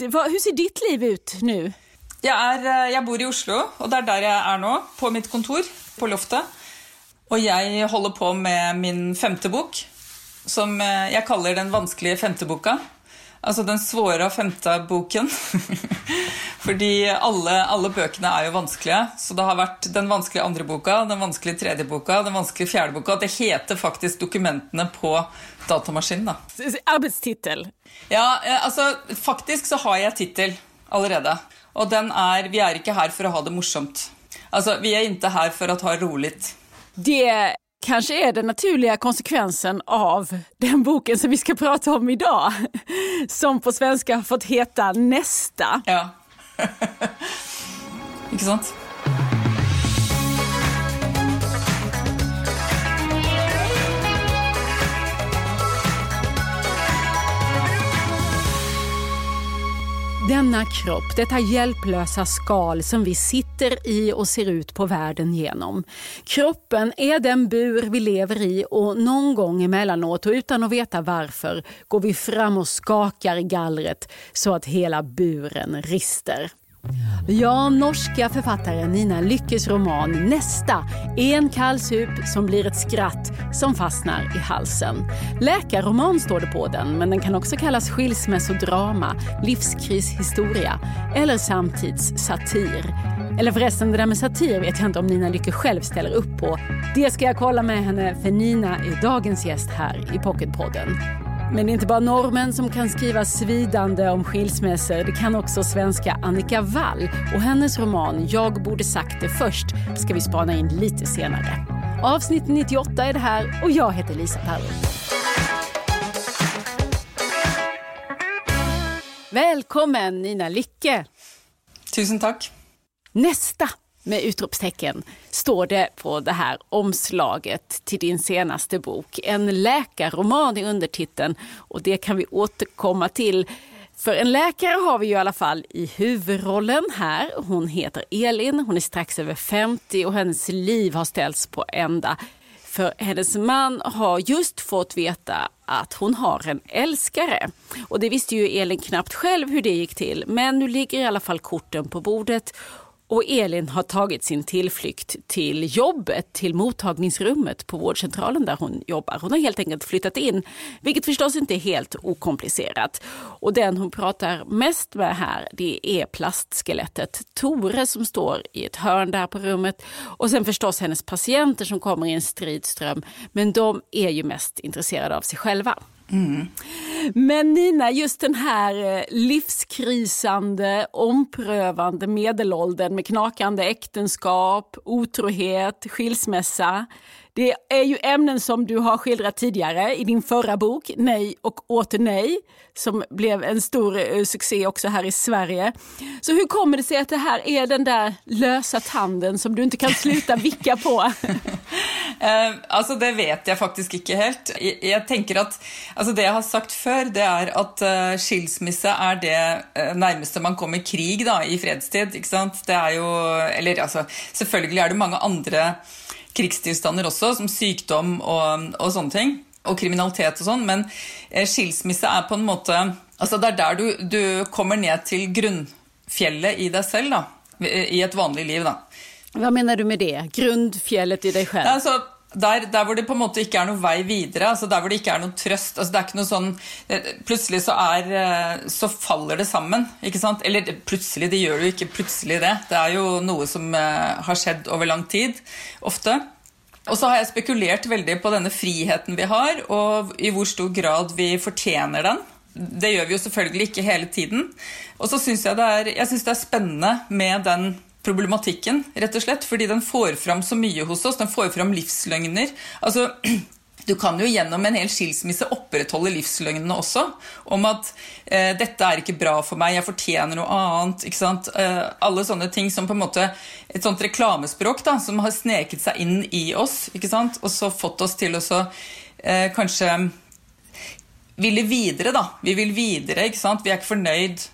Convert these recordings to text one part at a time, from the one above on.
Hur ser ditt liv ut nu? Jag, är, eh, jag bor i Oslo, och det är där jag är nu. på mitt kontor på loftet. Och jag håller på med min femte bok, som eh, jag kallar den alltså den femte boken. Alltså den svåra femte boken. Fordi alla alla bøkene är ju vanskelige. Så det har varit den vanskelige andre boka, den vanskelige tredje boka, den vanskelige fjerde boka. Det heter faktiskt dokumentene på datamaskinen. da. Arbeidstittel? Ja, eh, altså faktisk så har jeg tittel allerede. Og den er Vi er ikke her for å ha det morsomt. Altså, vi er ikke her for å ha roligt. Det kanske är den naturliga konsekvensen av den boken som vi ska prata om idag. Som på svenska fått heta Nästa. Ja. Ikke sant? Denna kropp, detta hjälplösa skal som vi sitter i och ser ut på världen genom. Kroppen är den bur vi lever i och någon gång emellanåt och utan att veta varför går vi fram och skakar i gallret så att hela buren rister. Ja, norska författaren Nina Lyckes roman Nästa är en kall sup som blir ett skratt som fastnar i halsen. Läkarroman står det på den, men den kan också kallas skilsmässodrama, livskrishistoria eller samtidssatir. Eller förresten, det där med satir vet jag inte om Nina Lycke själv ställer upp på. Det ska jag kolla med henne, för Nina är dagens gäst här i Pocketpodden. Men det är inte bara normen som kan skriva svidande om skilsmässor. Det kan också svenska Annika Wall. Och hennes roman Jag borde sagt det först ska vi spana in lite senare. Avsnitt 98 är det här och jag heter Lisa Perro. Välkommen Nina Lycke. Tusen tack. Nästa med utropstecken står det på det här omslaget till din senaste bok. En läkarroman i undertiteln och det kan vi återkomma till. För en läkare har vi ju i alla fall i huvudrollen här. Hon heter Elin, hon är strax över 50 och hennes liv har ställts på ända. För hennes man har just fått veta att hon har en älskare. Och det visste ju Elin knappt själv hur det gick till. Men nu ligger i alla fall korten på bordet och Elin har tagit sin tillflykt till jobbet, till mottagningsrummet på vårdcentralen där hon jobbar. Hon har helt enkelt flyttat in, vilket förstås inte är helt okomplicerat. Och den hon pratar mest med här, det är plastskelettet Tore som står i ett hörn där på rummet. Och sen förstås hennes patienter som kommer i en stridström. Men de är ju mest intresserade av sig själva. Mm. Men Nina, just den här eh, livskrisande, omprövande medelåldern med knakande äktenskap, otrohet, skilsmässa. Det är ju ämnen som du har skildrat tidigare i din förra bok, Nej och åter nej, som blev en stor eh, succé också här i Sverige. Så hur kommer det sig att det här är den där lösa tanden som du inte kan sluta vicka på? uh, alltså det vet jag faktiskt inte helt. Jag, jag tänker att alltså det jag har sagt förr, det är att uh, skilsmässa är det uh, närmaste man kommer krig då, i fredstid. Sant? Det är ju, eller alltså, selvfølgelig är det många andra krigstilstander også, som sykdom og, og sånne ting. Og kriminalitet og sånn. Men eh, skilsmisse er på en måte altså Det er der du, du kommer ned til grunnfjellet i deg selv, da. I et vanlig liv, da. Hva mener du med det? Grunnfjellet i deg selv? Altså, der, der, hvor det på en måte ikke er noen vei videre, altså der hvor det ikke er noen trøst altså det er ikke noe sånn, eh, Plutselig så, er, eh, så faller det sammen. ikke sant? Eller plutselig, det gjør jo ikke plutselig det. Det er jo noe som eh, har skjedd over lang tid, ofte. Og så har jeg spekulert veldig på denne friheten vi har, og i hvor stor grad vi fortjener den. Det gjør vi jo selvfølgelig ikke hele tiden. Og så syns jeg, det er, jeg synes det er spennende med den problematikken, rett og slett, fordi den får fram så mye hos oss. Den får fram livsløgner. Altså, du kan jo gjennom en hel skilsmisse opprettholde livsløgnene også. Om at eh, 'dette er ikke bra for meg, jeg fortjener noe annet'. ikke sant? Eh, alle sånne ting som på en måte Et sånt reklamespråk da, som har sneket seg inn i oss. ikke sant? Og så fått oss til å så eh, kanskje ville videre, da. Vi vil videre, ikke sant. Vi er ikke fornøyd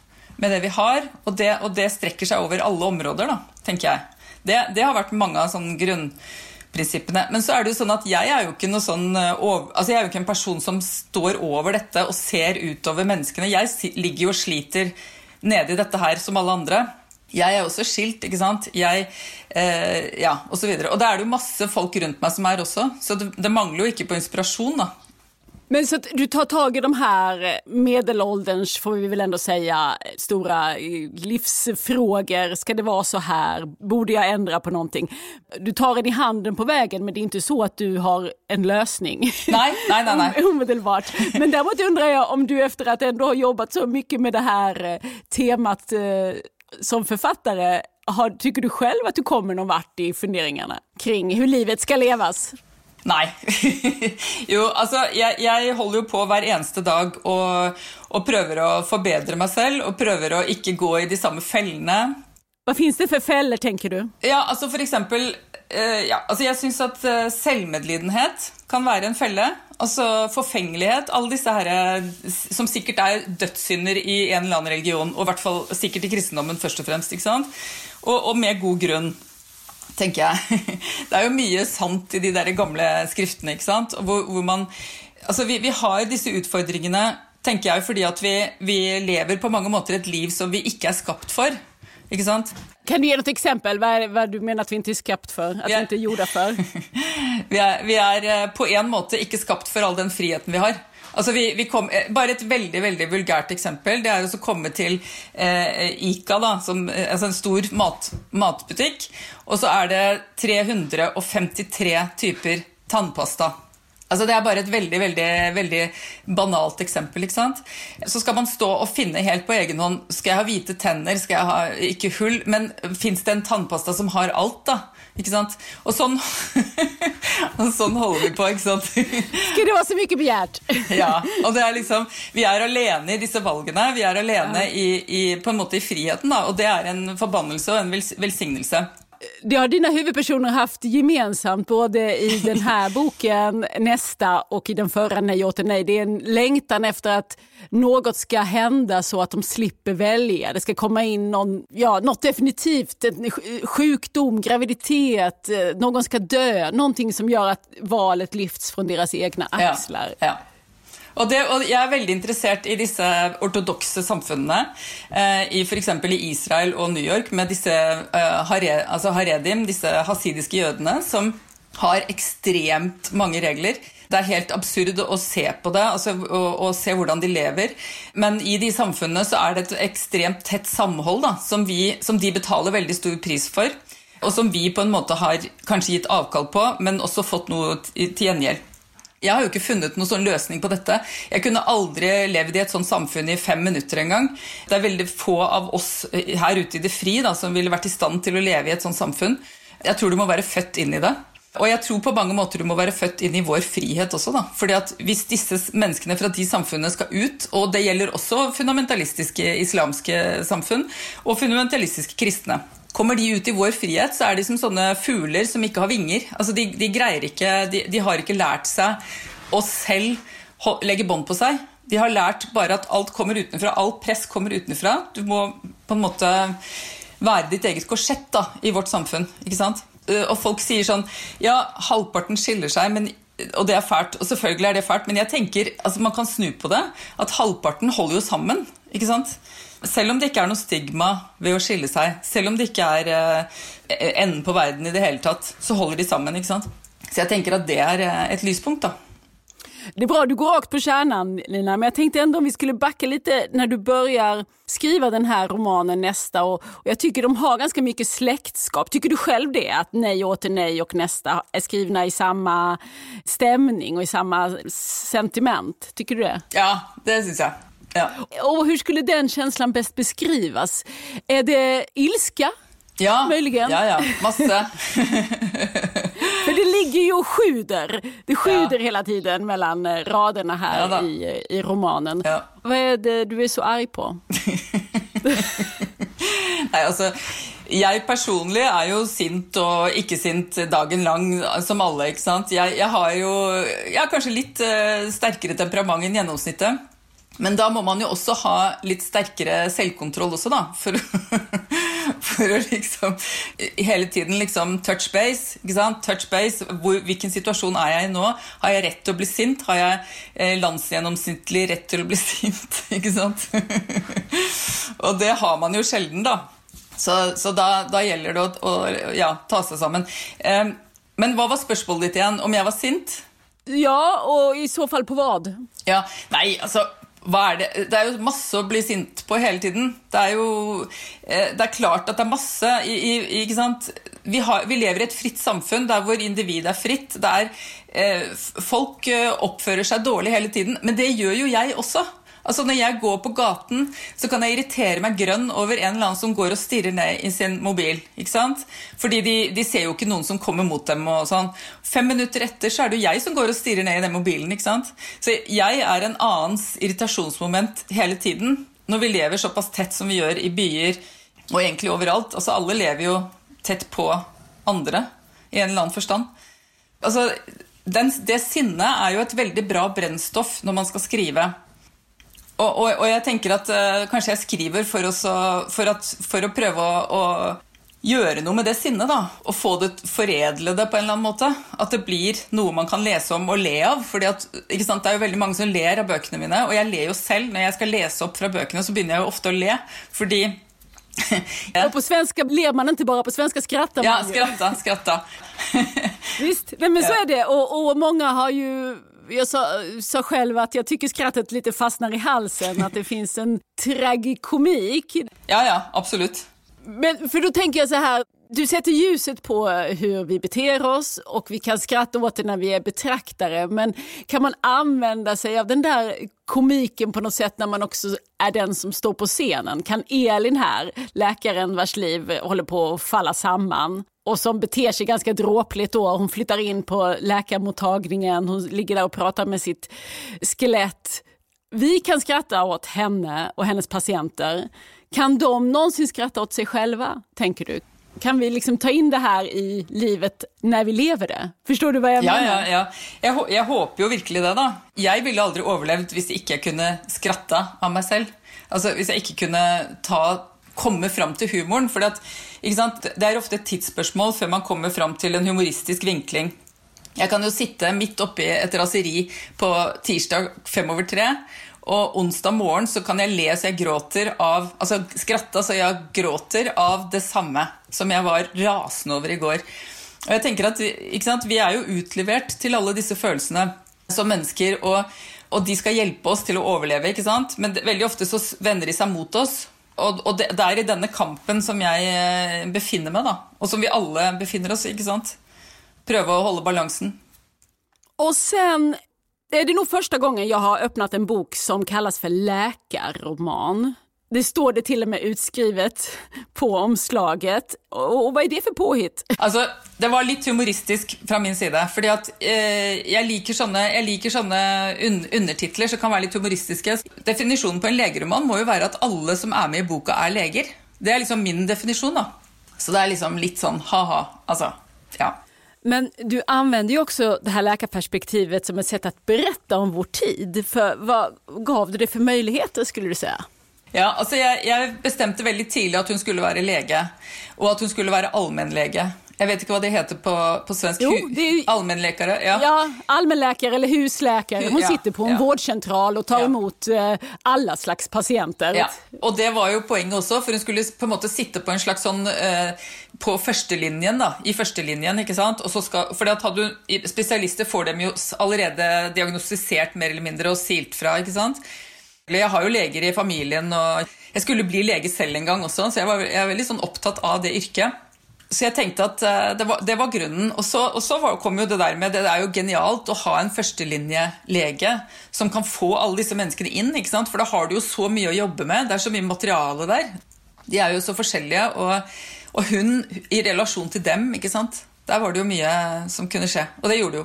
med det vi har. och det, og det strekker seg over alle områder, da, tenker jeg. Det, det har vært mange av sånne grunnprinsippene. Men så er det jo sånn at jeg er jo ikke noe sånn eh, altså Jeg er jo ikke en person som står over dette og ser utover menneskene. Jeg ligger jo og sliter nede i dette her som alle andre. Jeg er også skilt, ikke sant. Jeg, eh, ja, og så. Og det er det jo masse folk rundt meg som er også, så det, det mangler jo ikke på inspirasjon, da. Men så du tar tag i de här eh, medelålderns, får vi väl ändå säga, stora eh, livsfrågor. Ska det vara så här? Borde jag ändra på någonting? Du tar den i handen på vägen men det är inte så att du har en lösning. Nej, nej, nej. nej. Omedelbart. Men däremot undrar jag om du efter att ändå ha jobbat så mycket med det här eh, temat som författare, har, tycker du själv att du kommer någon vart i funderingarna kring hur livet ska levas? Nei. jo, altså, jeg, jeg, holder jo på hver eneste dag og, og, prøver å forbedre meg selv og prøver å ikke gå i de samme fellene. Hva fins det for feller, tenker du? Ja, altså for eksempel uh, ja, altså Jeg syns at uh, selvmedlidenhet kan være en felle. Altså forfengelighet. Alle disse her, eh, som sikkert er dødssynder i en eller annen religion, og i hvert fall sikkert i kristendommen først og fremst. ikke sant? Og, og med god grunn tenker jeg. Det er jo mye sant i de der gamle skriftene. ikke sant? Hvor, hvor man, altså vi, vi, har disse utfordringene tenker jeg, fordi at vi, vi, lever på mange måter et liv som vi ikke er skapt for. Ikke sant? Kan du gi et eksempel? Hva, er, hva du mener at vi ikke er skapt for? At vi, er, vi ikke er jorda for? vi, er, vi er eh, på en måte ikke skapt for all den friheten vi har. Altså vi, vi kom, eh, bare et veldig veldig vulgært eksempel. Det er å komme til eh, Ica, da, som, altså en stor mat, matbutikk. Og så er det 353 typer tannpasta. Altså Det er bare et veldig veldig, veldig banalt eksempel. ikke sant? Så skal man stå og finne helt på egen hånd Skal jeg ha hvite tenner, skal jeg ha ikke hull? Men fins det en tannpasta som har alt, da? Ikke sant? Og sånn, og sånn holder vi på, ikke sant? Skulle det være så mye begjært? ja. Og det er liksom Vi er alene i disse valgene. Vi er alene i, i, på en måte i friheten, da. Og det er en forbannelse og en velsignelse det har dina huvudpersoner haft gemensamt både i den här boken, nästa och i den förra Nej åter nej. Det är en längtan efter att något ska hända så att de slipper välja. Det ska komma in någon, ja, något definitivt, en sjukdom, graviditet, eh, någon ska dö, någonting som gör att valet lyfts från deras egna axlar. Ja, ja. Og, det, og, Jeg er veldig interessert i disse ortodokse samfunnene, eh, i f.eks. i Israel og New York, med disse eh, hare, altså haredim, disse hasidiske jødene, som har ekstremt mange regler. Det er helt absurd å se på det altså, og, og, se hvordan de lever. Men i de samfunnene så er det et ekstremt tett samhold da, som, vi, som de betaler veldig stor pris for. Og som vi på en måte har kanskje gitt avkall på, men også fått noe til gjengjeld. Jeg har jo ikke funnet noen sånn løsning på dette. Jeg kunne aldri levd i et sånt samfunn i fem minutter engang. Det er veldig få av oss eh, her ute i det fri da, som ville vært i stand til å leve i et sånt samfunn. Jeg tror du må være født inn i det. Og jeg tror på mange måter du må være født inn i vår frihet også. da. Fordi at Hvis disse menneskene fra de samfunnene skal ut, og det gjelder også fundamentalistiske islamske samfunn og fundamentalistiske kristne Kommer de ut i vår frihet, så er de som sånne fugler som ikke har vinger. Altså de, de, greier ikke, de, de har ikke lært seg å selv legge bånd på seg. De har lært bare at alt kommer utenfra. Alt press kommer utenfra. Du må på en måte være ditt eget korsett da, i vårt samfunn. ikke sant? Eh, og folk sier sånn Ja, halvparten skiller seg, men, og det er fælt. Og selvfølgelig er det fælt, men jeg tenker, altså man kan snu på det. At halvparten holder jo sammen. ikke sant? Selv om det ikke er noe stigma ved å skille seg, selv om det ikke er eh, enden på verden i det hele tatt, så holder de sammen. ikke sant? Så jeg tenker at det er eh, et lyspunkt. da. Det är bra, du går rakt på kärnan Lina, men jag tänkte ändå om vi skulle backa lite när du börjar skriva den här romanen Nästa och, och, jag tycker de har ganska mycket släktskap. Tycker du själv det? Att Nej åter nej och Nästa är skrivna i samma stämning och i samma sentiment? Tycker du det? Ja, det syns jag. Ja. Och hur skulle den känslan bäst beskrivas? Är det ilska? Ja, möjligen? ja, ja. masse. För det ligger ju och sjuder. Det sjuder ja. hela tiden mellan eh, raderna här ja, i, i romanen. Ja. Vad är det du är så arg på? Nej, alltså, jeg personlig er jo sint og ikke sint dagen lang, som alle. ikke sant? Jeg, jeg har jo jeg har kanskje litt uh, sterkere temperament enn gjennomsnittet. Men da må man jo også ha litt sterkere selvkontroll også, da. For, for å liksom hele tiden liksom touch base. ikke sant? Touch base, Hvor, Hvilken situasjon er jeg i nå? Har jeg rett til å bli sint? Har jeg eh, landsgjennomsnittlig rett til å bli sint? ikke sant? og det har man jo sjelden, da. Så, så da, da, gjelder det å, å ja, ta seg sammen. Eh, men hva var spørsmålet ditt igjen? Om jeg var sint? Ja, og i så fall på hva? Ja, hva er det? det er jo masse å bli sint på hele tiden. Det er jo eh, det er klart at det er masse i, i, ikke sant? Vi, har, vi, lever i et fritt samfunn der hvor individet er fritt. Der eh, folk eh, oppfører seg dårlig hele tiden. Men det gjør jo jeg også. Altså Når jeg går på gaten, så kan jeg irritere meg grønn over en eller annen som går og stirrer ned i sin mobil. ikke sant? Fordi de, de ser jo ikke noen som kommer mot dem. og sånn. Fem minutter etter så er det jo jeg som går og stirrer ned i den mobilen. ikke sant? Så jeg er en annens irritasjonsmoment hele tiden. Når vi lever såpass tett som vi gjør i byer og egentlig overalt. altså Alle lever jo tett på andre i en eller annen forstand. Altså, den, Det sinnet er jo et veldig bra brennstoff når man skal skrive. Og, og, og, jeg tenker at uh, kanskje jeg skriver for, også, for, at, for å prøve å, å, gjøre noe med det sinnet. da, Og få det, foredle det på en eller annen måte. At det blir noe man kan lese om og le av. fordi at, ikke sant, Det er jo veldig mange som ler av bøkene mine, og jeg ler jo selv. Når jeg skal lese opp fra bøkene, så begynner jeg jo ofte å le. fordi ja. Och på svenska ler man inte bara, på svenska skrattar man Ja, skratta, skratta. Visst, men så är det. Och, och många har ju jag sa, sa, själv att jag tycker skrattet lite fastnar i halsen, att det finns en tragikomik. Ja, ja, absolut. Men för då tänker jag så här, du sätter ljuset på eh, hur vi beter oss och vi kan skratta åt det när vi är betraktare. Men kan man använda sig av den där komiken på något sätt när man också är den som står på scenen? Kan Elin här, läkaren vars liv håller på att falla samman, och som beter sig ganska dråpligt då. Hon flyttar in på läkarmottagningen, hon ligger där och pratar med sitt skelett. Vi kan skratta åt henne och hennes patienter. Kan de någonsin skratta åt sig själva, tänker du? Kan vi liksom ta in det här i livet när vi lever det? Förstår du vad jag ja, menar? Ja, ja. Jeg, jeg håper jo virkelig det, da. Jeg ville aldri overlevd hvis jeg ikke kunne skratta av meg selv. Altså, Hvis jeg ikke kunne ta komme fram til humoren. For det er ofte et tidsspørsmål før man kommer fram til en humoristisk vinkling. Jeg kan jo sitte midt oppi et raseri på tirsdag fem over tre. Och onsdag morgon så kan jag le så jag gråter av alltså skratta så jag gråter av detsamma som jag var rasande över i går. jag tänker att, at sant, Vi är ju utlevert till alla dessa følelsene som människor och, och de ska hjälpa oss till att överleva, ikke sant? Men väldigt ofta så vänder de sig mot oss. och, och det, det, är i denna kampen som jag eh, befinner mig, da. Och som vi alla befinner oss ikke sant? Prøve å holde balansen. Och sen det är nog första gången jag har öppnat en bok som kallas för läkarroman. Det står det till och med utskrivet på omslaget. Och vad är det för påhitt? Alltså, det var lite humoristiskt från min sida, för att eh, jag liker sådana, liker un undertitlar som kan vara lite humoristiska. Definitionen på en legeroman måste ju vara att alla som är med i boken är läger. Det är liksom min definition då. Så det är liksom lite sån ha-ha. Alltså, ja. Men du använder ju också det här läkarperspektivet som ett sätt att berätta om vår tid. För vad gav du det för möjligheter skulle du säga? Ja, alltså jag, jag bestämde väldigt tidigt att hon skulle vara läge och att hon skulle vara allmänläge. Jeg vet ikke hva det heter på, på svensk. Jo, är, allmänläkare? Ja. ja, allmänläkare eller husläkare. Hon ja, sitter på en ja. vårdcentral och tar emot uh, alla slags pasienter. Ja, og det var jo poenget også, for hun skulle på måte sitte på en slags sånn uh, På førstelinjen, da. I førstelinjen, ikke sant. Og så skal, for at hadde hun, Spesialister får dem jo allerede diagnostisert mer eller mindre og silt fra, ikke sant. Jeg har jo leger i familien, og jeg skulle bli lege selv en gang også, så jeg var, jeg er veldig sånn opptatt av det yrket. Så jag tänkte att eh, det, var, det, var, grunden. Och så, och så var, kom ju det där med Det är ju genialt att ha en førstelinjelege som kan få alla dessa människor in, ikke sant? för då har du ju så mycket att jobba med. Det är så mycket material där. De är ju så olika och, och hon i relation till dem, sant. Där var det ju mycket som kunde ske, och det gjorde det.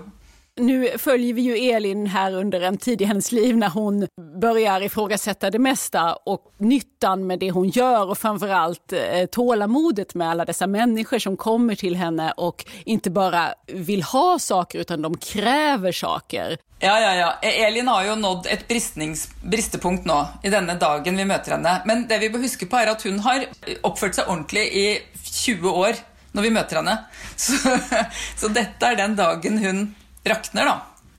Nu följer vi ju Elin här under en tid i hennes liv när hon börjar ifrågasätta det mesta och nyttan med det hon gör och framförallt eh, tålamodet med alla dessa människor som kommer till henne och inte bara vill ha saker utan de kräver saker. Ja, ja, ja. E- Elin har ju nått ett bristepunkt nu i denna dagen vi möter henne. Men det vi må huske på, är att hon har uppfört sig ordentligt i 20 år när vi möter henne. Så, så detta är den dagen hon rakner, da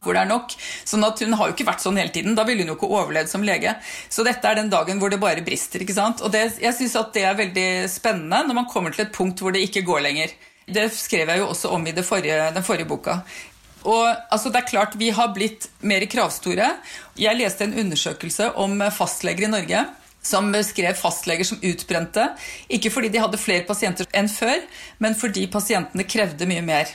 hvor det er nok. Sånn at Hun har jo ikke vært sånn hele tiden. Da ville hun jo ikke overlevd som lege. Så dette er den dagen hvor det bare brister. ikke sant? Og det, Jeg syns det er veldig spennende når man kommer til et punkt hvor det ikke går lenger. Det skrev jeg jo også om i forrige, den forrige boka. Og altså, det er klart Vi har blitt mer kravstore. Jeg leste en undersøkelse om fastleger i Norge som beskrev fastleger som utbrente. Ikke fordi de hadde flere pasienter enn før, men fordi pasientene krevde mye mer.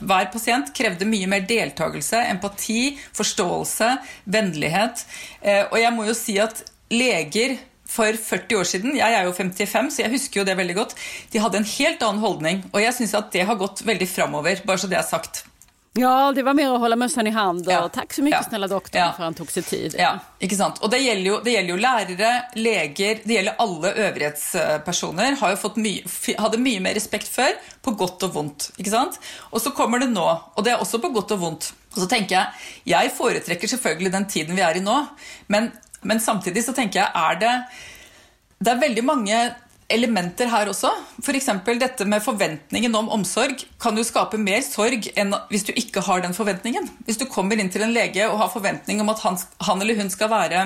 Hver pasient krevde mye mer deltakelse, empati, forståelse, vennlighet. Eh, og jeg må jo si at leger for 40 år siden, jeg er jo 55, så jeg husker jo det veldig godt, de hadde en helt annen holdning. Og jeg syns at det har gått veldig framover, bare så det er sagt. Ja, det var mer å holde mössan i hand og ja. tack så mye, ja. snälla doktorn, ja. for han tok seg tid. Ja, ikke sant? Og det gjelder, jo, det gjelder, jo, lærere, leger, det gjelder alle øvrighetspersoner. Har jo fått mye, hadde mye mer respekt før, på og vondt. ikke sant? Og så kommer det nå, og det er også på godt og vondt. Og så tenker Jeg jeg foretrekker selvfølgelig den tiden vi er i nå, men, men samtidig så tenker jeg er det det er veldig mange elementer her også. F.eks. dette med forventningen om omsorg kan jo skape mer sorg enn hvis du ikke har den forventningen. Hvis du kommer inn til en lege og har forventning om at han, han eller hun skal være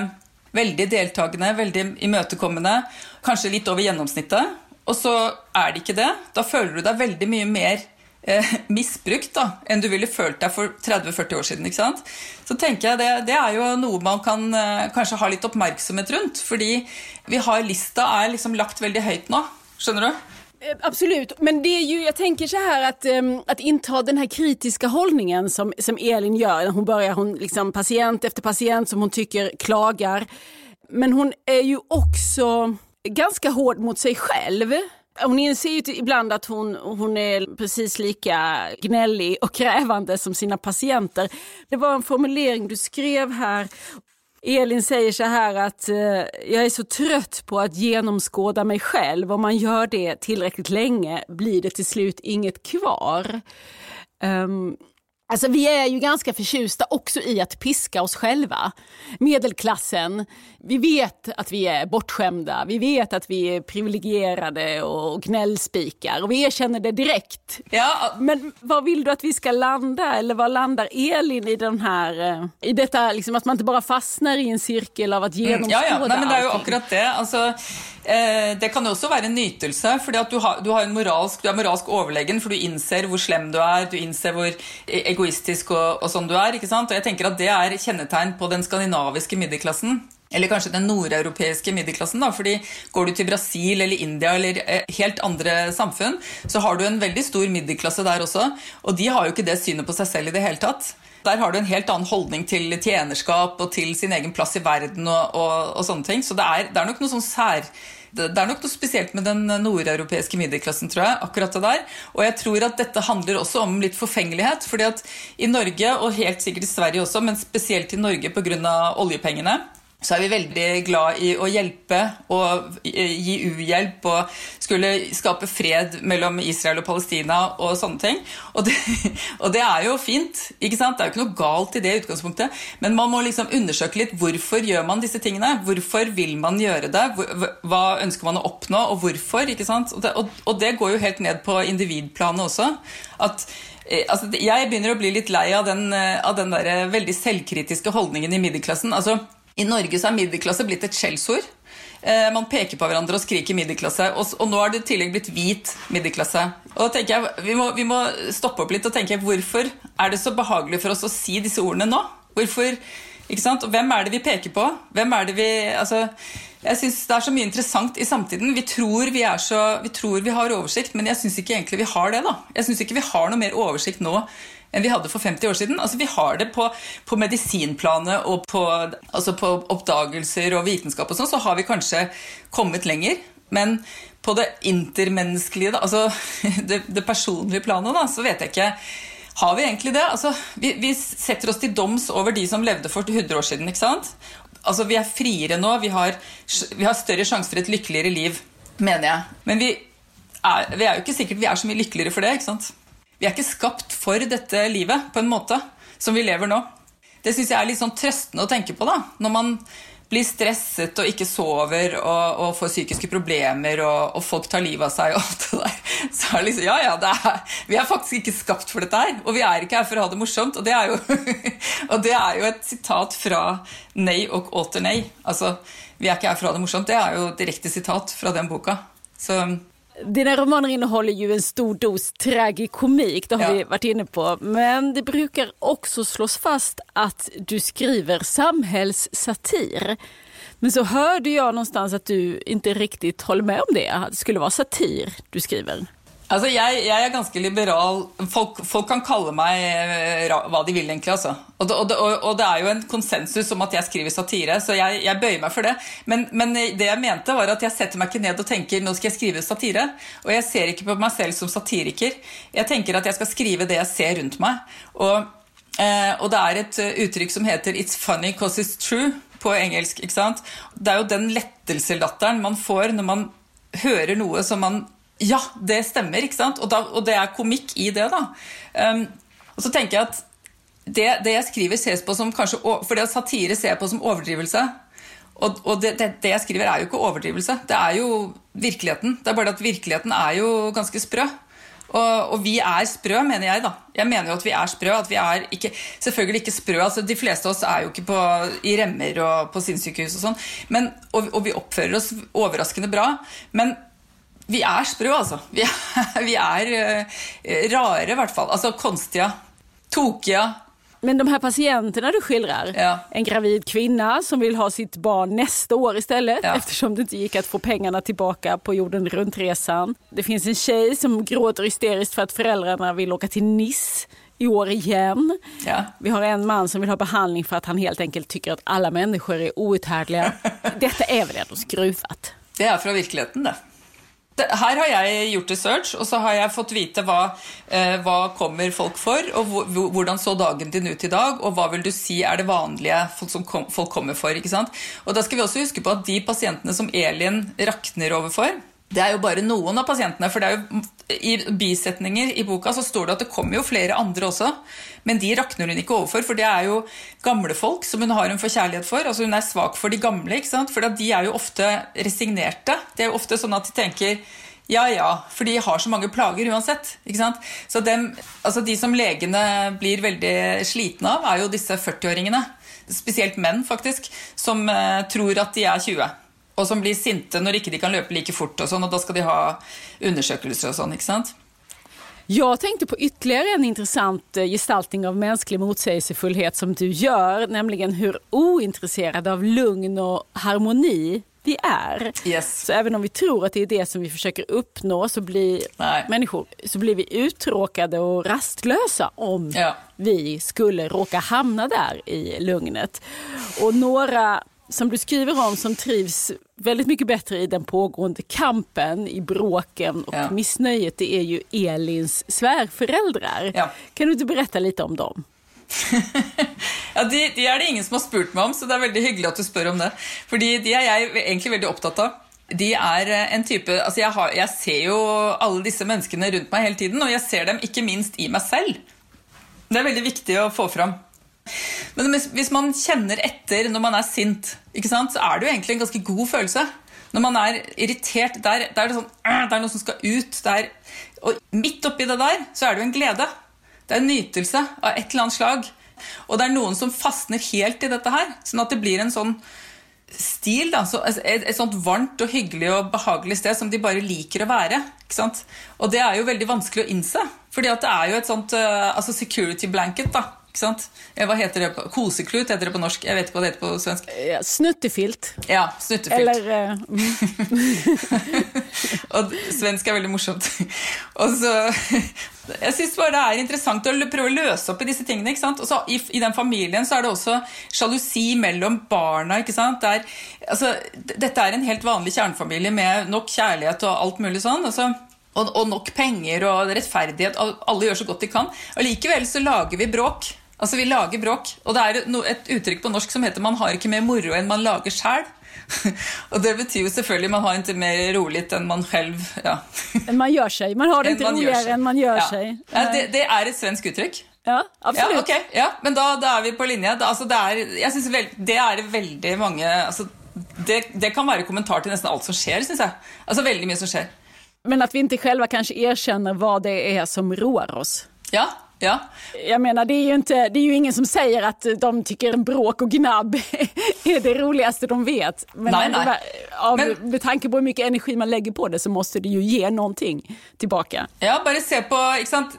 veldig deltakende, veldig imøtekommende, kanskje litt over gjennomsnittet, og så er det ikke det, da føler du deg veldig mye mer eh, misbrukt da, enn du ville følt deg for 30-40 år siden. ikke sant? Så tenker jeg det, det er jo noe man kan eh, kanskje ha litt oppmerksomhet rundt. Fordi vi har lista er liksom lagt veldig høyt nå. Skjønner du? Eh, absolut, men det är ju, jag tänker så här att, um, att inta den här kritiska hållningen som, som Elin gör. Hon börjar, hon liksom patient efter patient som hon tycker klagar. Men hon är ju också ganska hård mot sig själv. Hon inser ju typ ibland att hon, hon är precis lika gnällig och krävande som sina patienter. Det var en formulering du skrev här. Elin säger så här att eh, jag är så trött på att genomskåda mig själv. Om man gör det tillräckligt länge blir det till slut inget kvar. Um, Alltså, vi är ju ganska förtjusta också i att piska oss själva. Medelklassen, vi vet att vi är bortskämda, vi vet att vi är privilegierade och gnällspikar och vi erkänner det direkt. Ja. Men var vill du att vi ska landa? Eller var landar Elin i den här, eh, i detta liksom att man inte bara fastnar i en cirkel av att genomskåda mm, ja, ja. Nei, men Det är ju akkurat det. Alltså, Eh, det kan jo også være en nytelse. fordi at du, har, du, har en moralsk, du er moralsk overlegen, for du innser hvor slem du er, du innser hvor e- egoistisk og, og sånn du er. ikke sant? Og jeg tenker at Det er kjennetegn på den skandinaviske middelklassen. Eller kanskje den nordeuropeiske middelklassen. da, fordi Går du til Brasil eller India eller eh, helt andre samfunn, så har du en veldig stor middelklasse der også. Og de har jo ikke det synet på seg selv i det hele tatt. Der har du en helt annen holdning til tjenerskap og til sin egen plass i verden. og, og, og sånne ting. Så det er, det er nok noe sånn sær det er nok noe spesielt med den nordeuropeiske middelklassen, tror jeg. akkurat det der. Og jeg tror at dette handler også om litt forfengelighet. fordi at i Norge, og helt sikkert i Sverige også, men spesielt i Norge pga. oljepengene, så er vi veldig glad i å hjelpe og eh, gi uhjelp og skulle skape fred mellom Israel og Palestina og sånne ting. Og det, og det er jo fint. ikke sant? Det er jo ikke noe galt i det utgangspunktet. Men man må liksom undersøke litt hvorfor gjør man disse tingene. Hvorfor vil man gjøre det? Hva ønsker man å oppnå, og hvorfor? ikke sant? Og det, og det går jo helt ned på individplanet også. At eh, Altså, jeg begynner å bli litt lei av den, eh, av den der veldig selvkritiske holdningen i middelklassen. Altså, i Norge så er middelklasse blitt et skjellsord. Eh, man peker på hverandre og skriker middelklasse. Og, og nå er det i tillegg blitt hvit middelklasse. Og da tenker jeg, vi må, vi må, stoppe opp litt og tenke hvorfor er det så behagelig for oss å si disse ordene nå? Hvorfor, ikke sant? Og hvem er det vi peker på? Hvem er det vi, altså, jeg synes Det er så mye interessant i samtiden. Vi tror vi, så, vi tror vi har oversikt, men jeg syns ikke egentlig vi har det. da. Jeg syns ikke vi har noe mer oversikt nå enn vi hadde for 50 år siden. Altså, vi har det på, på medisinplanet og på, altså på, oppdagelser og vitenskap og sånn, så har vi kanskje kommet lenger. Men på det intermenneskelige, da, altså det, det, personlige planet, da, så vet jeg ikke Har vi egentlig det? Altså, vi, vi, setter oss til doms over de som levde for 100 år siden. ikke sant? Altså, Vi er friere nå. Vi har, vi har større sjanse for et lykkeligere liv, mener jeg. Men vi er, vi er jo ikke sikkert vi er så mye lykkeligere for det. ikke sant? Vi er ikke skapt for dette livet på en måte som vi lever nå. det syns jeg er litt sånn trøstende å tenke på, da. Når man blir stresset og ikke sover og, og får psykiske problemer og, og, folk tar livet av seg og alt det der, så er det liksom Ja, ja, det er, vi er faktisk ikke skapt for dette her. Og vi er ikke her for å ha det morsomt. Og det er jo, og det er jo et sitat fra Nei og Åter Nei. Altså, vi er ikke her for å ha det morsomt. Det er jo direkte sitat fra den boka. Så dina romaner innehåller ju en stor dos tragikomik, det har ja. vi varit inne på. Men det brukar också slås fast att du skriver samhällssatir. Men så hörde jag någonstans att du inte riktigt håller med om det, att det skulle vara satir du skriver. Altså, jeg, jeg, er ganske liberal. Folk, folk, kan kalle meg eh, hva de vil, egentlig. Altså. Og, det, og, og, det, er jo en konsensus om at jeg skriver satire, så jeg, jeg bøyer meg for det. Men, men, det jeg mente, var at jeg setter meg ikke ned og tenker nå skal jeg skrive satire. Og jeg ser ikke på meg selv som satiriker. Jeg tenker at jeg skal skrive det jeg ser rundt meg. Og, eh, og det er et uttryck uttrykk som heter 'it's funny cause it's true' på engelsk. ikke sant? Det er jo den lettelseslatteren man får når man hører noe som man ja, det stemmer, ikke sant? Og, da, og det er komikk i det, da. Um, og så tenker jeg at det, det, jeg skriver, ses på som kanskje For det satire ser jeg på som overdrivelse. Og, og det, det, det, jeg skriver, er jo ikke overdrivelse. Det er jo virkeligheten. Det er bare at virkeligheten er jo ganske sprø. Og, og, vi er sprø, mener jeg. da. Jeg mener jo at vi er sprø. at vi er ikke, Selvfølgelig ikke sprø. altså De fleste av oss er jo ikke på, i remmer og på sinnssykehus og sånn. Og, og vi oppfører oss overraskende bra. Men vi är sprø, alltså. Vi är vi er uh, rare, i hvert fall. Altså konstiga, tokiga. Men de här patienterna du skildrar, ja. en gravid kvinna som vill ha sitt barn nästa år istället ja. eftersom det inte gick att få pengarna tillbaka på jorden runt-resan. Det finns en tjej som gråter hysteriskt för att föräldrarna vill åka till Nice i år igen. Ja. Vi har en man som vill ha behandling för att han helt enkelt tycker att alla människor är outhärdliga. Detta är väl ändå skruvat? Det är från verkligheten det her har jeg gjort research, og så har jeg fått vite hva, eh, hva kommer folk for, og hvordan så dagen din ut i dag, og hva vil du si er det vanlige som kom, folk kommer for. ikke sant? Og da skal vi også huske på at de pasientene som Elin rakner overfor, det er jo bare noen av pasientene. for det er jo I bisetninger i boka så står det at det kommer jo flere andre også. Men de rakner hun ikke overfor, for det er jo gamle folk som hun har en forkjærlighet for. altså Hun er svak for de gamle, ikke sant? for de er jo ofte resignerte. Det er jo ofte sånn at de tenker ja, ja, for de har så mange plager uansett. ikke sant? Så dem, altså De som legene blir veldig slitne av, er jo disse 40-åringene. Spesielt menn, faktisk, som eh, tror at de er 20 og som blir sinte ikke de kan løpe like fort, og sånn, og da skal de ha undersökelser och sånt, ikke sant? Jag tänkte på ytterligare en intressant eh, gestaltning av mänsklig motsägelsefullhet som du gör, nämligen hur ointresserade av lugn och harmoni vi är. Yes. Så även om vi tror att det är det som vi försöker uppnå så blir Nej. människor så blir vi uttråkade och rastlösa om ja. vi skulle råka hamna där i lugnet. Och några som du skriver om som trivs väldigt mycket bättre i den pågående kampen, i bråken och ja. missnöjet, det är ju Elins svärföräldrar. Ja. Kan du inte berätta lite om dem? ja, de, de, er det ingen som har spurt meg om, så det er veldig hyggelig at du spør om det. Fordi de er jeg egentlig veldig opptatt av. De eh, en type, altså jeg, har, jeg ser jo alle disse menneskene rundt meg hele tiden, og jeg ser dem ikke minst i meg selv. Det er veldig viktig å få fram. Men hvis man kjenner etter når man er sint, sant, så er det jo egentlig en ganske god følelse. Når man er irritert, der, der er det, sånn, äh, det er noe som skal ut. Der, og midt oppi det der så er det jo en glede. Det er en nytelse av et eller annet slag. Og det er noen som fastner helt i dette her. Sånn at det blir en sånn stil. Da, så alltså, et, et, sånt varmt og hyggelig og behagelig sted som de bare liker å være. Og det er jo veldig vanskelig å innse. fordi det er jo et sånt uh, altså security blanket. da, ikke sant? Hva heter det? på Koseklut heter det på norsk. Jeg vet ikke hva det heter på svensk. Ja, snuttefilt. Ja, snuttefilt. Eller uh, Og svensk er veldig morsomt. Og så Jeg syns bare det interessant å prøve å løse opp i disse tingene. ikke sant? Og så i, i, den familien så er det også sjalusi mellom barna. ikke sant? Der, altså, dette er en helt vanlig kjernefamilie med nok kjærlighet og alt mulig sånn. altså og, og, nok penger og rettferdighet. Alle gjør så godt de kan. Allikevel så lager vi bråk. Altså, vi lager bråk. Og det er et uttrykk på norsk som heter 'man har ikke mer moro enn man lager sjæl'. och det betyder ju selvfølgelig man har inte mer roligt än man själv ja. man gör sig. Man har det inte roligare än man gör ja. sig. Ja, det, det, är ett svenskt uttryck. Ja, absolutt. Ja, ok. Ja, men da, da er vi på linje. Da, altså, det, er, jeg synes vel, det er veldig mange altså, det, det, kan være kommentar til nesten alt som skjer, syns jeg. Altså veldig mye som skjer. Men at vi ikke själva kanske erkänner vad det er som roar oss. Ja, Ja. Jag menar, det är, ju inte, det är ju ingen som säger att de tycker bråk och gnabb är det roligaste de vet. Men nej, nej. Av, Men, med tanke på hur mycket energi man lägger på det så måste det ju ge någonting tillbaka. Ja, bara se på?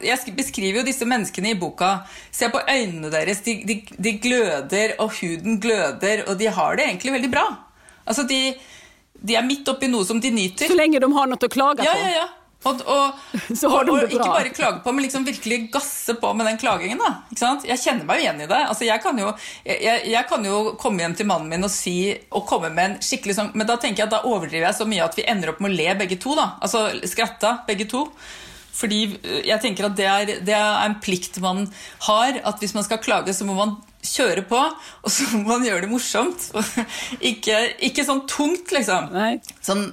Jeg beskriver jo disse menneskene i boka. Se på øynene deres. De, de, de gløder, og huden gløder, og de har det egentlig veldig bra. Altså, de, de er midt oppi noe som de nyter. Så lenge de har noe å klage ja, på. Ja, ja. Og, og, og, og ikke bare klage på, men liksom virkelig gasse på med den klagingen. Da, jeg kjenner meg jo igjen i det. Altså, jeg, kan jo, jeg, jeg, kan jo, komme hjem til mannen min og si og komme med en skikkelig sånn Men da tenker jeg at da overdriver jeg så mye at vi ender opp med å le begge to. Da. Altså skratta begge to. Fordi jeg tenker at det er, det er en plikt man har. At hvis man skal klage, så må man kjøre på, og så må man gjøre det morsomt. ikke, ikke sånn tungt, liksom. Sånn?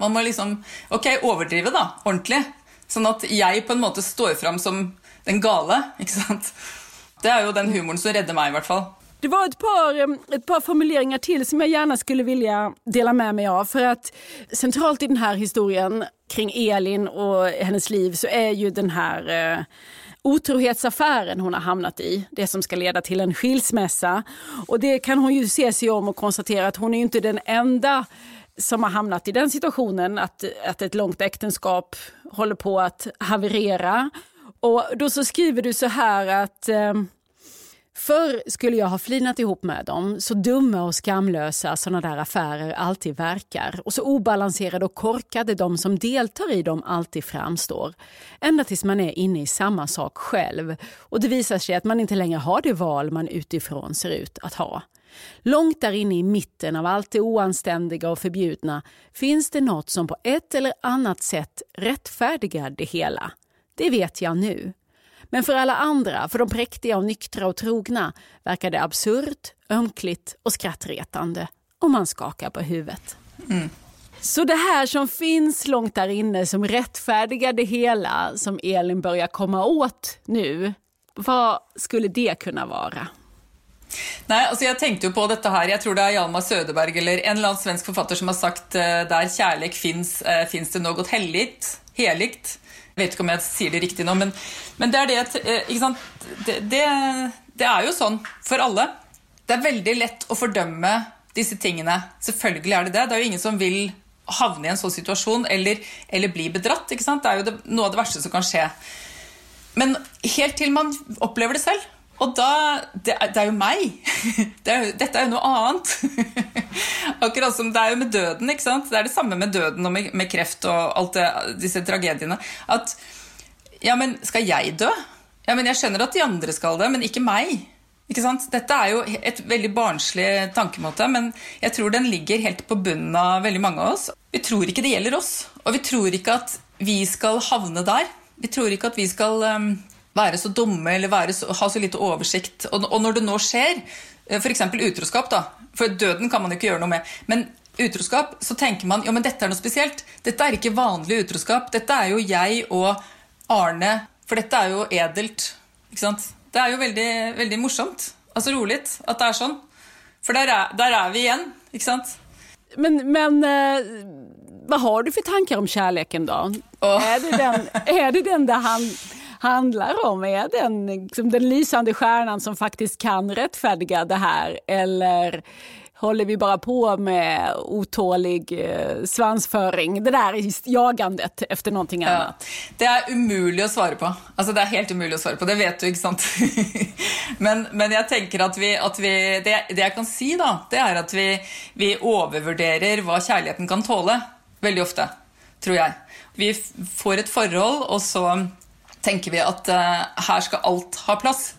Man må liksom Ok, overdrive, da. Ordentlig. Sånn at jeg på en måte står fram som den gale. ikke sant? Det er jo den humoren som redder meg, i hvert fall. Det var ett par, ett par formuleringar till som jag gärna skulle vilja dela med mig av. För att centralt i den här historien kring Elin och hennes liv så är ju den här eh, otrohetsaffären hon har hamnat i. Det som ska leda till en skilsmässa. Och det kan hon ju se sig om och konstatera att hon är inte den enda som har hamnat i den situationen att, att ett långt äktenskap håller på att haverera. Och då så skriver du så här att eh, Förr skulle jag ha flinat ihop med dem, så dumma och skamlösa sådana där affärer alltid verkar och så obalanserade och korkade de som deltar i dem alltid framstår. Ända tills man är inne i samma sak själv och det visar sig att man inte längre har det val man utifrån ser ut att ha. Långt där inne i mitten av allt det oanständiga och förbjudna finns det något som på ett eller annat sätt rättfärdigar det hela. Det vet jag nu. Men för alla andra, för de präktiga och nyktra och trogna, verkar det absurt, ömkligt och skrattretande. Och man skakar på huvudet. Mm. Så det här som finns långt där inne som rättfärdigar det hela som Elin börjar komma åt nu, vad skulle det kunna vara? Nej, alltså jag tänkte ju på detta här, jag tror det är Hjalmar Söderberg eller en eller annan svensk författare som har sagt eh, där kärlek finns, eh, finns det något heligt, heligt. Vet ikke om jeg sier det riktig nå, men, men det er det at eh, sant? det, det, det, er jo sånn for alle. Det er veldig lett å fordømme disse tingene. Selvfølgelig er det det. Det er jo ingen som vil havne i en sånn situasjon eller, eller bli bedratt. Sant? Det er jo det, noe av det verste som kan skje. Men helt til man opplever det selv. Og da Det, det er jo meg. Det er, dette er jo noe annet. Akkurat som det er jo med døden. ikke sant? Det er det samme med døden og med, med kreft og alt det, disse tragediene. At Ja, men skal jeg dø? Ja, men Jeg skjønner at de andre skal det, men ikke meg. Ikke sant? Dette er jo et veldig barnslig tankemåte, men jeg tror den ligger helt på bunnen av veldig mange av oss. Vi tror ikke det gjelder oss, og vi tror ikke at vi skal havne der. Vi tror ikke at vi skal um, være så dumme eller så, ha så lite oversikt. Og, og, når det nå skjer, eh, f.eks. utroskap, da, for døden kan man jo ikke gjøre noe med, men utroskap, så tenker man ja, men dette er noe spesielt. Dette er ikke vanlig utroskap. Dette er jo jeg og Arne, for dette er jo edelt. ikke sant? Det er jo veldig, veldig morsomt. Altså rolig at det er sånn. For der er, der er vi igjen, ikke sant? Men, men eh, vad har du för tankar om kärleken då? Oh. Är, det den, är det den där han handlar om? Är den, liksom, den lysande stjärnan som faktiskt kan rättfärdiga det här? Eller håller vi bara på med otålig eh, svansföring? Det där jagandet efter någonting annat. Ja, det är umuligt att svara på. Alltså, det är helt umuligt att svara på, det vet du, inte sant? men, men jag tänker att vi, att vi det, det jag kan säga då, det är att vi, vi övervärderar vad kärleken kan tåla, väldigt ofta, tror jag. Vi får ett förhållande och så tänker vi att uh, eh, ska allt ha plats.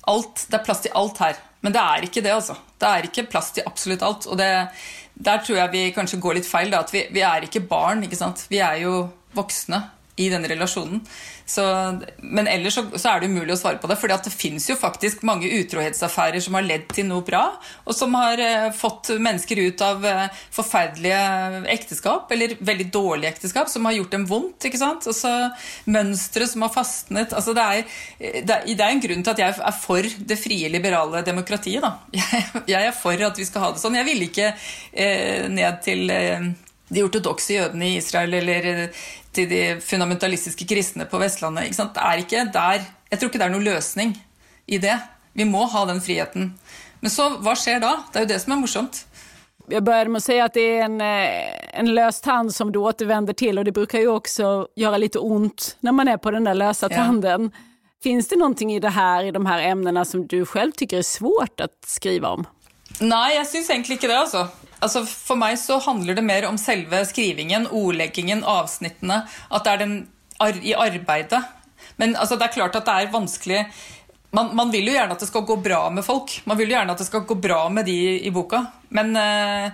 Allt, det är plats till allt här. Men det är inte det, alltså. Det är inte plats till absolut allt. Och det, där tror jag vi kanske går lite fel, då, att vi, vi, är inte barn, inte sant. Vi är ju vuxna i den relasjonen. Så, men ellers så, så, er det umulig å svare på det. For det fins jo faktisk mange utrohetsaffærer som har ledd til noe bra, og som har eh, fått mennesker ut av eh, forferdelige ekteskap, eller veldig dårlige ekteskap, som har gjort dem vondt. ikke sant? Og så Mønstre som har fastnet. altså det er, eh, det, det er, en grunn til at jeg er for det frie, liberale demokratiet. da. Jeg, jeg er for at vi skal ha det sånn. Jeg ville ikke eh, ned til eh, de ortodokse jødene i Israel eller eh, til de fundamentalistiske kristne på Vestlandet. Det er ikke der, jeg tror ikke det er noen løsning i det. Vi må ha den friheten. Men så, hva skjer da? Det er jo det som er morsomt. Jag började med att säga att det är en, eh, en lös tand som du återvänder till och det brukar ju också göra lite ont när man är på den där lösa ja. tanden. Finns det någonting i det här, i de här ämnena som du själv tycker är svårt att skriva om? Nej, jag syns egentligen inte det. Alltså. Alltså för mig så handlar det mer om själva skrivningen, ordleggingen, avsnitten, att det är den ar i arbetet. Men alltså, det är klart att det är vanskligt. man, man, vill ju gärna att det ska gå bra med folk. Man vill ju gärna att det ska gå bra med de i boken. Men eh,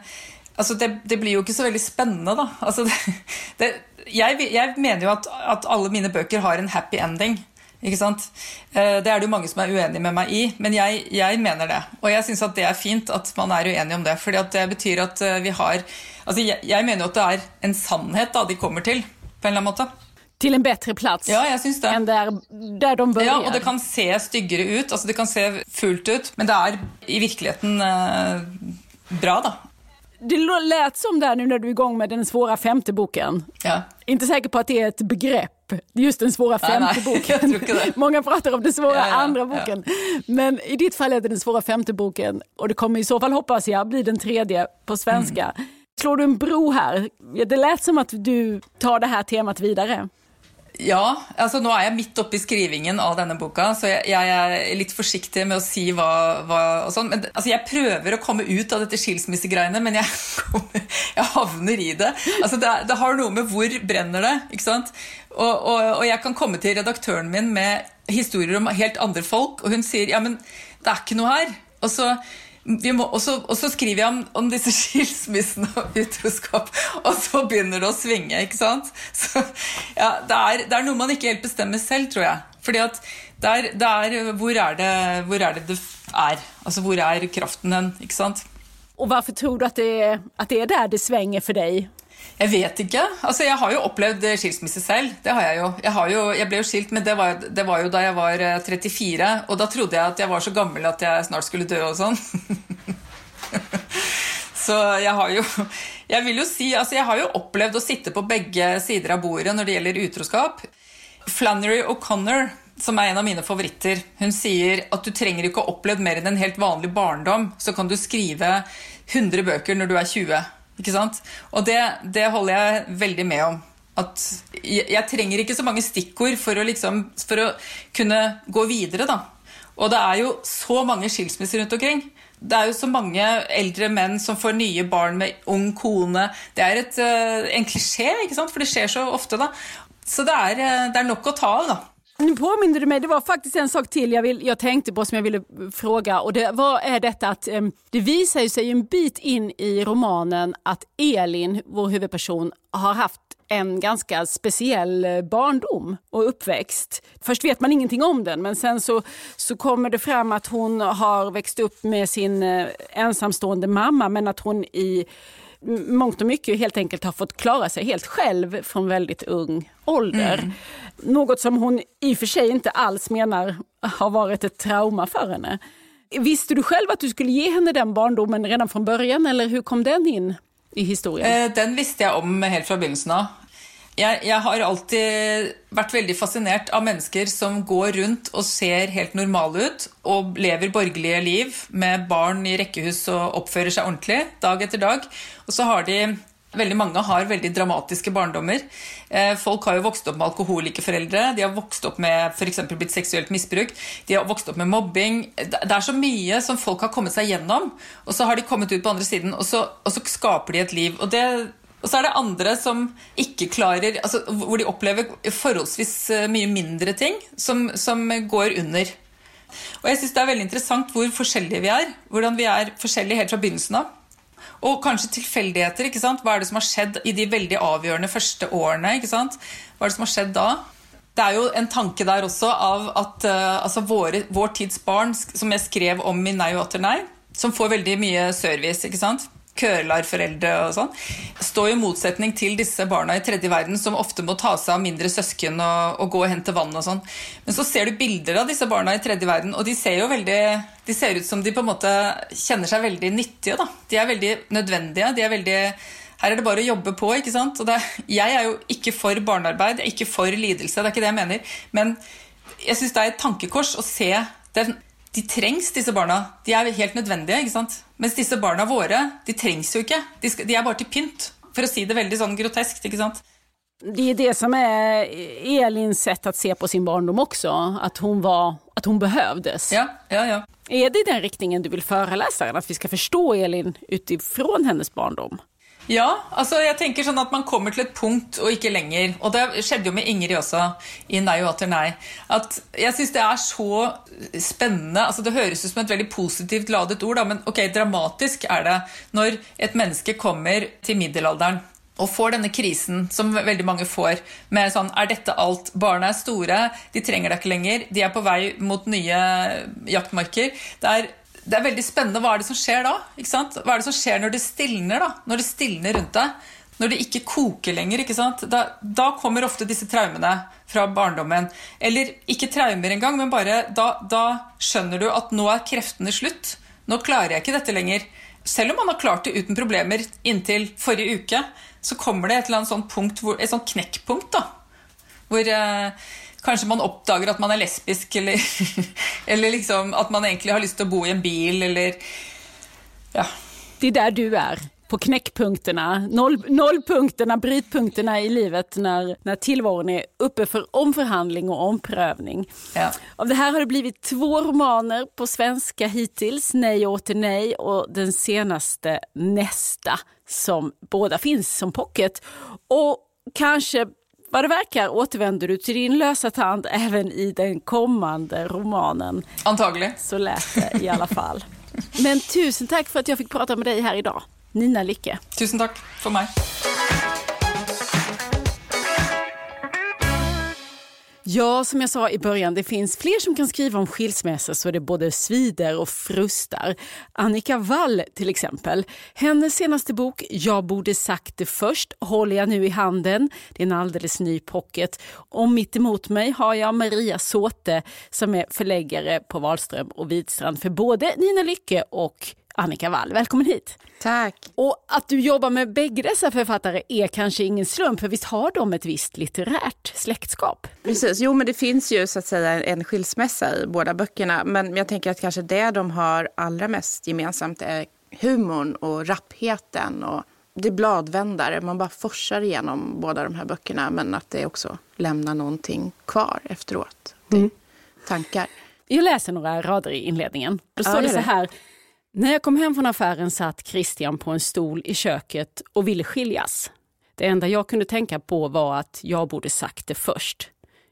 alltså, det, det, blir ju inte så väldigt spännande. da. Altså, det, jag, jag menar ju att, att alla mina böcker har en happy ending. Ikke sant? Eh, det er det jo mange som er uenig med meg i, men jeg, jeg mener det. Og jeg syns det er fint at man er uenig om det, for det betyr at eh, vi har altså jeg, jeg, mener jo at det er en sannhet da de kommer til, på en eller annen måte. Til en bedre plass ja, jeg synes det. enn der, der de börjar. Ja, og det kan se styggere ut, altså det kan se fullt ut, men det er i virkeligheten eh, bra, da. Det lät som där nu när du är igång med den svåra femte boken. Ja. Inte säker på att det är ett begrepp, just den svåra femte nej, boken. Många pratar om den svåra ja, ja, andra boken. Men i ditt fall är det den svåra femte boken och det kommer i så fall, hoppas jag, bli den tredje på svenska. Mm. Slår du en bro här? Det lät som att du tar det här temat vidare. Ja, altså nå er jeg midt oppe i skrivingen av denne boka, så jeg, jeg er litt forsiktig med å si hva, hva og sånn. Men altså, jeg prøver å komme ut av dette skilsmissegreiene, men jeg, kommer, jeg havner i det. Altså, det, det, har noe med hvor brenner det, ikke sant? Og, og, og jeg kan komme til redaktøren min med historier om helt andre folk, og hun sier ja, men det er ikke noe her. Og så må, og, så, og, så, skriver jeg om, om disse skilsmissene og utroskap, og så begynner det å svinge. ikke sant? Så, ja, det, er, det, er, noe man ikke helt bestemmer selv, tror jeg. Fordi at det er, det er, hvor, er det, hvor er det det er? Altså hvor er kraften hen? ikke sant? Og hvorfor tror du at det, at det er der det svänger för dig? Jeg vet ikke. Altså, jeg har jo opplevd eh, skilsmisse selv. Det har jeg jo. Jeg, har jo, jeg ble jo skilt, men det var, det var, jo da jeg var 34. Eh, og da trodde jeg at jeg var så gammel at jeg snart skulle dø og sånn. så jeg har jo Jeg vil jo si Altså, jeg har jo opplevd å sitte på begge sider av bordet når det gjelder utroskap. Flannery O'Connor, som er en av mine favoritter, hun sier at du trenger ikke å oppleve mer enn en helt vanlig barndom, så kan du skrive 100 bøker når du er 20. Ikke sant? Og det, det holder jeg veldig med om. At jeg, jeg, trenger ikke så mange stikkord for å, liksom, for å kunne gå videre, da. Og det er jo så mange skilsmisser rundt omkring. Det er jo så mange eldre menn som får nye barn med ung kone. Det er et, eh, en klisjé, ikke sant? for det skjer så ofte. da. Så det er, eh, det er nok å ta av. da. Nu påminner du mig, det var faktiskt en sak till jag, vill, jag tänkte på som jag ville fråga och det var, är detta att um, det visar sig en bit in i romanen att Elin, vår huvudperson, har haft en ganska speciell eh, barndom och uppväxt. Först vet man ingenting om den men sen så, så kommer det fram att hon har växt upp med sin eh, ensamstående mamma men att hon i mångt och mycket helt enkelt har fått klara sig helt själv från väldigt ung ålder. Mm. Något som hon i och för sig inte alls menar har varit ett trauma för henne. Visste du själv att du skulle ge henne den barndomen redan från början eller hur kom den in i historien? Eh, den visste jag om helt från början. Jeg, jeg, har alltid vært veldig fascinert av mennesker som går rundt og ser helt normale ut og lever borgerlige liv med barn i rekkehus og oppfører seg ordentlig dag etter dag. Og så har de Veldig mange har veldig dramatiske barndommer. Eh, folk har jo vokst opp med alkoholikeforeldre, de har vokst opp med f.eks. blitt seksuelt misbrukt, de har vokst opp med mobbing. Det er så mye som folk har kommet seg gjennom, og så har de kommet ut på andre siden, og så, og så skaper de et liv. Og det og så er det andre som ikke klarer altså, Hvor de opplever forholdsvis eh, mye mindre ting som, som går under. Og jeg syns det er veldig interessant hvor forskjellige vi er. Hvordan vi er forskjellige helt fra begynnelsen av. Og kanskje tilfeldigheter. ikke sant? Hva er det som har skjedd i de veldig avgjørende første årene? ikke sant? Hva er det som har skjedd da? Det er jo en tanke der også av at uh, altså våre, vår tids barn, som jeg skrev om i Nei og atter nei, som får veldig mye service, ikke sant? Kølarforeldre og sånn, står i motsetning til disse barna i tredje verden som ofte må ta seg av mindre søsken og, og gå og hente vann og sånn. Men så ser du bilder av disse barna i tredje verden, og de ser jo veldig De ser ut som de på en måte kjenner seg veldig nyttige, da. De er veldig nødvendige. De er veldig her er det bare å jobbe på. ikke sant? Det, jeg er jo ikke for barnearbeid, ikke for lidelse, det er ikke det jeg mener. Men jeg syns det er et tankekors å se den de trengs, disse barna. De er helt nødvendige. ikke sant? Mens disse barna våre, de trengs jo ikke. De, skal, de er bare til pynt. For å si det veldig sånn groteskt. ikke sant? Det är det som är Elins sätt att se på sin barndom också, att hon, var, att hon behövdes. Ja, ja, ja. Är det den riktningen du vill föreläsa att vi ska förstå Elin utifrån hennes barndom? Ja, altså jeg tenker sånn at man kommer til et punkt og ikke lenger. Og det skjedde jo med Ingrid også, i Nei og atter nei. At jeg syns det er så spennende altså Det høres ut som et veldig positivt ladet ord, da, men ok, dramatisk er det når et menneske kommer til middelalderen og får denne krisen som veldig mange får, med sånn Er dette alt? Barna er store, de trenger deg ikke lenger, de er på vei mot nye jaktmarker. Det er det er veldig spennende. Hva er det som skjer da? Ikke sant? Hva er det som skjer når det stilner? da? Når det stilner rundt deg? Når det ikke koker lenger. ikke sant? Da, da kommer ofte disse traumene fra barndommen. Eller ikke traumer engang, men bare da, da skjønner du at nå er kreftene slutt. Nå klarer jeg ikke dette lenger. Selv om man har klart det uten problemer inntil forrige uke, så kommer det et eller annet sånt punkt, hvor, et sånt knekkpunkt da, hvor kanskje man oppdager at man er lesbisk, eller, eller liksom at man egentlig har til å bo i en bil, eller ja. Det är där du är, på knäckpunkterna, noll, nollpunkterna, brytpunkterna i livet när, när tillvaron är uppe för omförhandling och omprövning. Ja. Av det här har det blivit två romaner på svenska hittills, Nej åter nej och den senaste Nästa, som båda finns som pocket. Och kanske vad det verkar återvänder du till din lösa tand även i den kommande romanen. Antagligen. Så lät det i alla fall. Men tusen tack för att jag fick prata med dig här idag. Nina Lycke. Tusen tack för mig. Ja, som jag sa i början, det finns fler som kan skriva om skilsmässa så det både svider och frustar. Annika Wall till exempel. Hennes senaste bok, Jag borde sagt det först, håller jag nu i handen. Det är en alldeles ny pocket. Och mitt emot mig har jag Maria Såte som är förläggare på Wahlström och Widstrand för både Nina Lycke och Annika Wall. Välkommen hit! Tack! Och att du jobbar med bägge dessa författare är kanske ingen slump, för visst har de ett visst litterärt släktskap? Precis, jo men det finns ju så att säga en skilsmässa i båda böckerna. Men jag tänker att kanske det de har allra mest gemensamt är humorn och rappheten och det bladvändare. Man bara forsar igenom båda de här böckerna men att det också lämnar någonting kvar efteråt. Mm. Tankar. Jag läser några rader i inledningen. Då står ja, det så här. När jag kom hem från affären satt Christian på en stol i köket och ville skiljas. Det enda jag kunde tänka på var att jag borde sagt det först.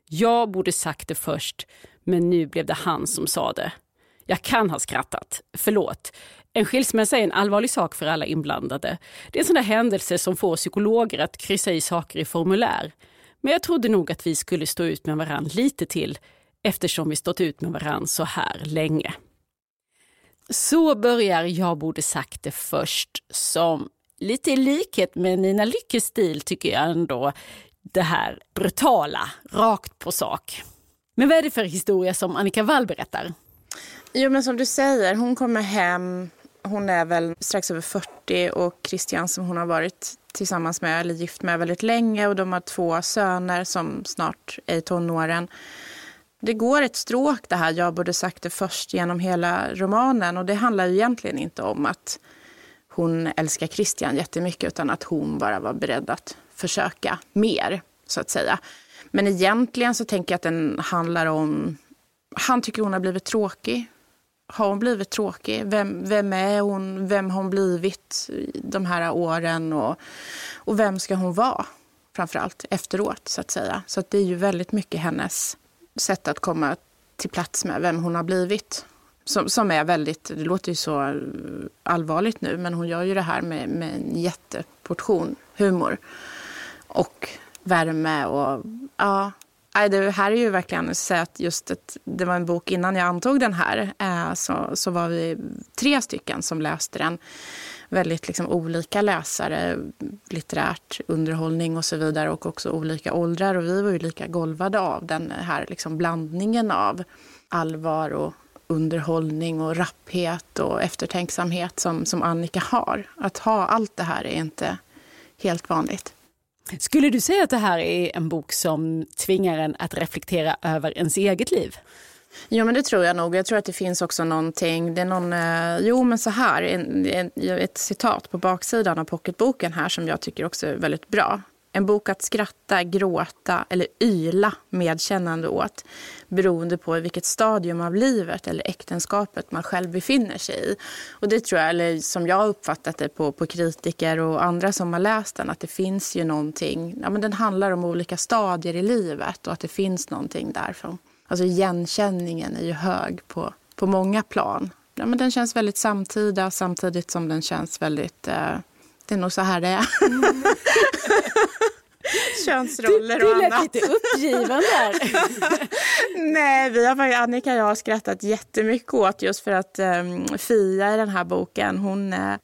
Jag borde sagt det först, men nu blev det han som sa det. Jag kan ha skrattat, förlåt. En skilsmässa är en allvarlig sak för alla inblandade. Det är en sån där händelse som får psykologer att kryssa i saker i formulär. Men jag trodde nog att vi skulle stå ut med varann lite till eftersom vi stått ut med varann så här länge. Så börjar Jag borde sagt det först som lite i likhet med Nina Lyckes stil tycker jag ändå det här brutala, rakt på sak. Men vad är det för historia som Annika Wall berättar? Jo men som du säger, hon kommer hem, hon är väl strax över 40 och Christian som hon har varit tillsammans med eller gift med väldigt länge och de har två söner som snart är i tonåren. Det går ett stråk det här, jag borde sagt det först genom hela romanen och det handlar egentligen inte om att hon älskar Christian jättemycket utan att hon bara var beredd att försöka mer, så att säga. Men egentligen så tänker jag att den handlar om... Han tycker hon har blivit tråkig. Har hon blivit tråkig? Vem, vem är hon? Vem har hon blivit de här åren? Och, och vem ska hon vara, framför allt efteråt, så att säga. Så att det är ju väldigt mycket hennes sätt att komma till plats med vem hon har blivit som, som är väldigt, det låter ju så allvarligt nu, men hon gör ju det här med, med en jätteportion humor. Och värme och ja, det här är ju verkligen så att just ett, det var en bok innan jag antog den här. Eh, så, så var vi tre stycken som läste den. Väldigt liksom olika läsare, litterärt, underhållning och så vidare och också olika åldrar. Och vi var ju lika golvade av den här liksom blandningen av allvar och underhållning och rapphet och eftertänksamhet som, som Annika har. Att ha allt det här är inte helt vanligt. Skulle du säga att det här är en bok som tvingar en att reflektera över ens eget liv? Jo, men det tror jag nog. Jag tror att det finns också någonting. Det är någon, eh, jo, men så här, en, en, ett citat på baksidan av pocketboken här som jag tycker också är väldigt bra. En bok att skratta, gråta eller yla medkännande åt beroende på vilket stadium av livet eller äktenskapet man själv befinner sig i. Och det tror jag, eller som jag har uppfattat det på, på kritiker och andra som har läst den, att det finns ju någonting, ja men den handlar om olika stadier i livet och att det finns någonting därifrån alltså igenkänningen är ju hög på, på många plan. Ja, men den känns väldigt samtida samtidigt som den känns väldigt eh, det är nog så här det är. Könsroller och annat. Du lät lite uppgiven där. Nej, vi har, Annika och jag har skrattat jättemycket åt just för att um, Fia i den här boken, hon, uh,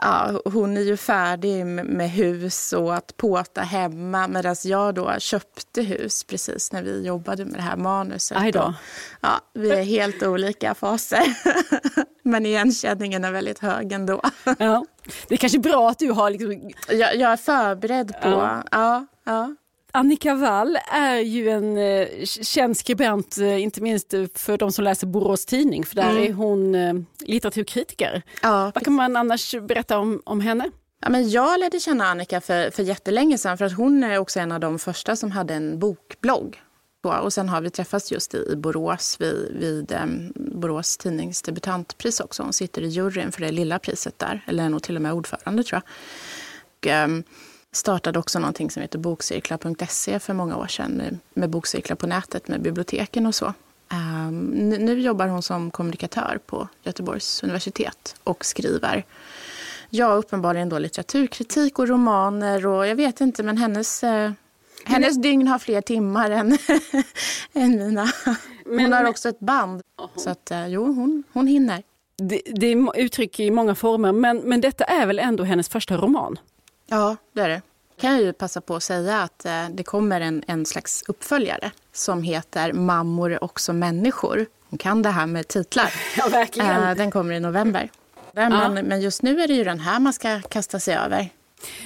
ja, hon är ju färdig med hus och att påta hemma medan jag då köpte hus precis när vi jobbade med det här manuset. Aj då. ja, vi är helt olika faser. Men igenkänningen är väldigt hög ändå. Ja. Det är kanske bra att du har... Liksom... Jag, jag är förberedd på... Ja. Ja, ja. Annika Wall är ju en eh, känd skribent, eh, inte minst för de som läser Borås Tidning, för där mm. är hon eh, litteraturkritiker. Ja, Vad kan man annars berätta om, om henne? Ja, men jag lärde känna Annika för, för jättelänge sedan, för att hon är också en av de första som hade en bokblogg. Och sen har vi träffats just i Borås vid, vid um, Borås tidnings debutantpris också. Hon sitter i juryn för det lilla priset där, eller är nog till och med ordförande tror jag. Och, um, startade också någonting som heter bokcirklar.se för många år sedan med, med bokcirklar på nätet med biblioteken och så. Um, nu, jobbar hon som kommunikatör på Göteborgs universitet och skriver Ja, uppenbarligen då litteraturkritik och romaner och jag vet inte, men hennes uh, hennes dygn har fler timmar än, än mina. Hon men, har också ett band. Aha. Så att, eh, jo, hon, hon hinner. Det, det är uttryck i många former, men, men detta är väl ändå hennes första roman? Ja, det är det. kan jag ju passa på att säga att eh, det kommer en, en slags uppföljare som heter Mammor är också människor. Hon kan det här med titlar. Ja, verkligen. Eh, den kommer i november. Men, ja. men just nu är det ju den här man ska kasta sig över.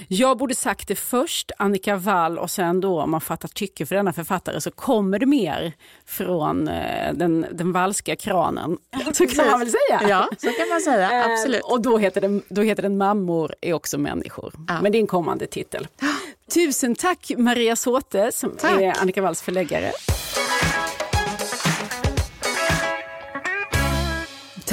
Jag borde sagt det först, Annika Wall, och sen då om man fattar tycke för denna författare så kommer det mer från eh, den, den valska kranen. Så kan man väl säga? Ja, så kan man säga. Eh, Absolut. och då heter, den, då heter den Mammor är också människor. Ja. Men det är en kommande titel. Tusen tack Maria Såte som tack. är Annika Walls förläggare.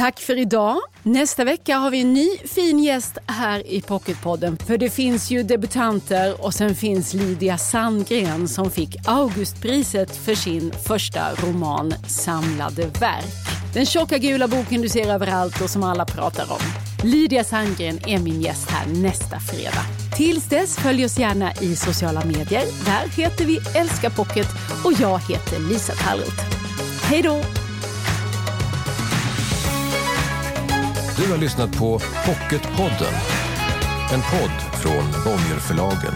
Tack för idag. Nästa vecka har vi en ny fin gäst här i Pocketpodden. För det finns ju debutanter och sen finns Lydia Sandgren som fick Augustpriset för sin första roman Samlade verk. Den tjocka gula boken du ser överallt och som alla pratar om. Lydia Sandgren är min gäst här nästa fredag. Tills dess följ oss gärna i sociala medier. Där heter vi Älska Pocket och jag heter Lisa Tallroth. Hej då! Du har lyssnat på Pocketpodden. En podd från Bonnierförlagen.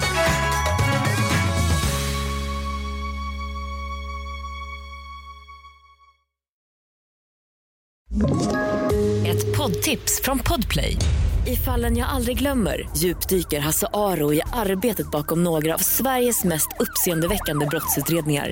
Ett poddtips från Podplay. I fallen jag aldrig glömmer djupdyker Hasse Aro i arbetet bakom några av Sveriges mest uppseendeväckande brottsutredningar